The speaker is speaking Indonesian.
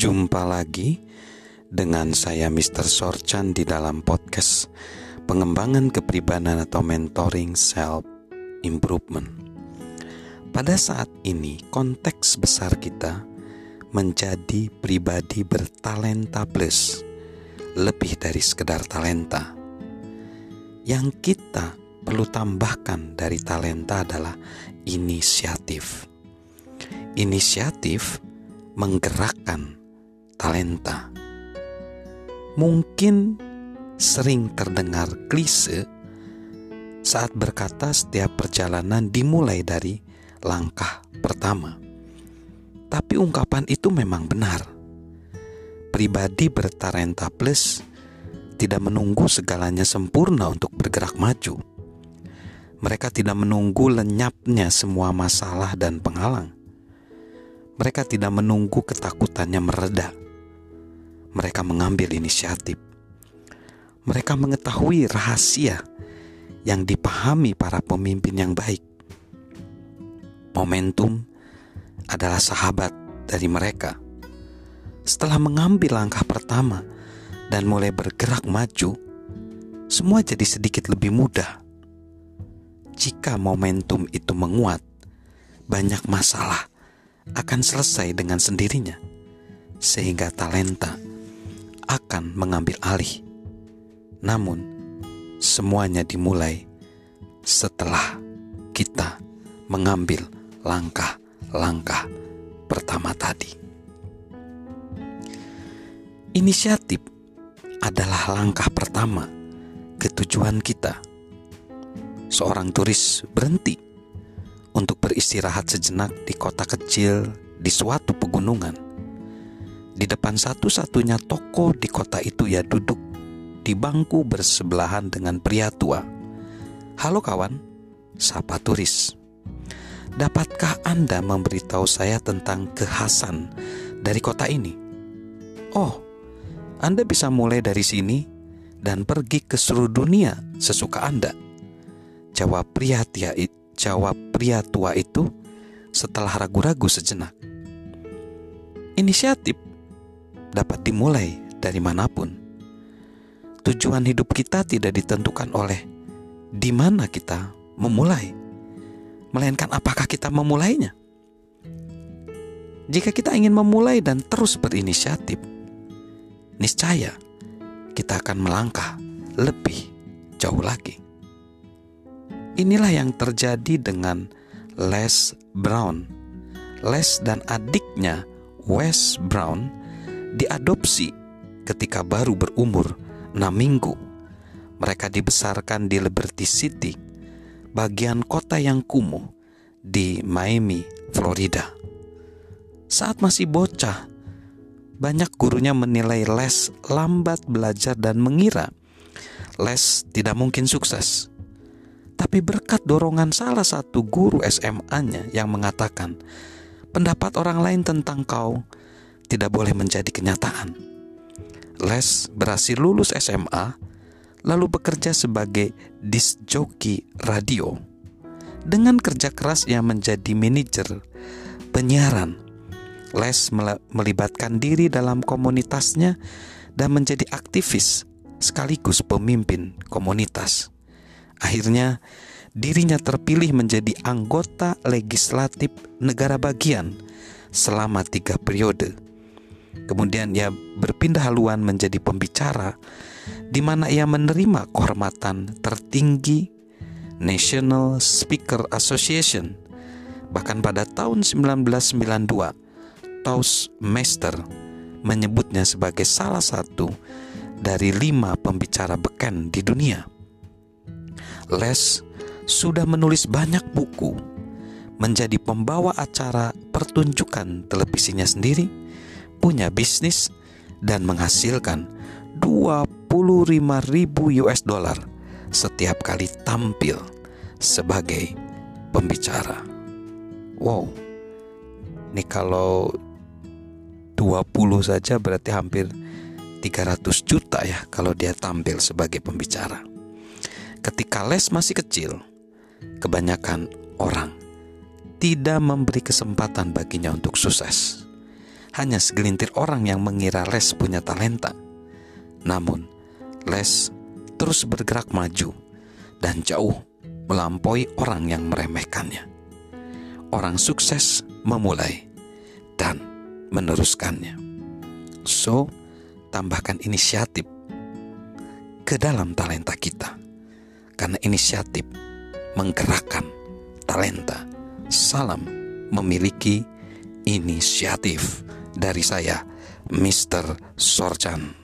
Jumpa lagi dengan saya Mr. Sorchan di dalam podcast pengembangan kepribadian atau mentoring self improvement. Pada saat ini konteks besar kita menjadi pribadi bertalenta plus lebih dari sekedar talenta. Yang kita perlu tambahkan dari talenta adalah inisiatif. Inisiatif menggerakkan talenta. Mungkin sering terdengar klise saat berkata setiap perjalanan dimulai dari langkah pertama. Tapi ungkapan itu memang benar. Pribadi bertalenta plus tidak menunggu segalanya sempurna untuk bergerak maju. Mereka tidak menunggu lenyapnya semua masalah dan penghalang mereka tidak menunggu ketakutannya mereda. Mereka mengambil inisiatif. Mereka mengetahui rahasia yang dipahami para pemimpin yang baik. Momentum adalah sahabat dari mereka. Setelah mengambil langkah pertama dan mulai bergerak maju, semua jadi sedikit lebih mudah. Jika momentum itu menguat, banyak masalah akan selesai dengan sendirinya, sehingga talenta akan mengambil alih. Namun, semuanya dimulai setelah kita mengambil langkah-langkah pertama tadi. Inisiatif adalah langkah pertama ke tujuan kita. Seorang turis berhenti untuk beristirahat sejenak di kota kecil di suatu pegunungan. Di depan satu-satunya toko di kota itu ia duduk di bangku bersebelahan dengan pria tua. Halo kawan, sapa turis. Dapatkah Anda memberitahu saya tentang kekhasan dari kota ini? Oh, Anda bisa mulai dari sini dan pergi ke seluruh dunia sesuka Anda. Jawab pria tia Jawab pria tua itu setelah ragu-ragu sejenak. Inisiatif dapat dimulai dari mana pun. Tujuan hidup kita tidak ditentukan oleh di mana kita memulai, melainkan apakah kita memulainya. Jika kita ingin memulai dan terus berinisiatif, niscaya kita akan melangkah lebih jauh lagi. Inilah yang terjadi dengan Les Brown. Les dan adiknya Wes Brown diadopsi ketika baru berumur 6 minggu. Mereka dibesarkan di Liberty City, bagian kota yang kumuh di Miami, Florida. Saat masih bocah, banyak gurunya menilai Les lambat belajar dan mengira Les tidak mungkin sukses. Tapi berkat dorongan salah satu guru SMA-nya yang mengatakan, pendapat orang lain tentang kau tidak boleh menjadi kenyataan. Les berhasil lulus SMA, lalu bekerja sebagai disc jockey radio. Dengan kerja keras ia menjadi manajer penyiaran. Les melibatkan diri dalam komunitasnya dan menjadi aktivis sekaligus pemimpin komunitas. Akhirnya, dirinya terpilih menjadi anggota legislatif negara bagian selama tiga periode. Kemudian ia berpindah haluan menjadi pembicara di mana ia menerima kehormatan tertinggi National Speaker Association. Bahkan pada tahun 1992, Toastmaster menyebutnya sebagai salah satu dari lima pembicara beken di dunia. Les sudah menulis banyak buku, menjadi pembawa acara pertunjukan televisinya sendiri, punya bisnis, dan menghasilkan 25 ribu US dollar setiap kali tampil sebagai pembicara. Wow, ini kalau 20 saja berarti hampir 300 juta ya kalau dia tampil sebagai pembicara. Ketika Les masih kecil, kebanyakan orang tidak memberi kesempatan baginya untuk sukses. Hanya segelintir orang yang mengira Les punya talenta. Namun, Les terus bergerak maju dan jauh melampaui orang yang meremehkannya. Orang sukses memulai dan meneruskannya. So, tambahkan inisiatif ke dalam talenta kita. Karena inisiatif menggerakkan talenta. Salam memiliki inisiatif dari saya, Mr. Sorchan.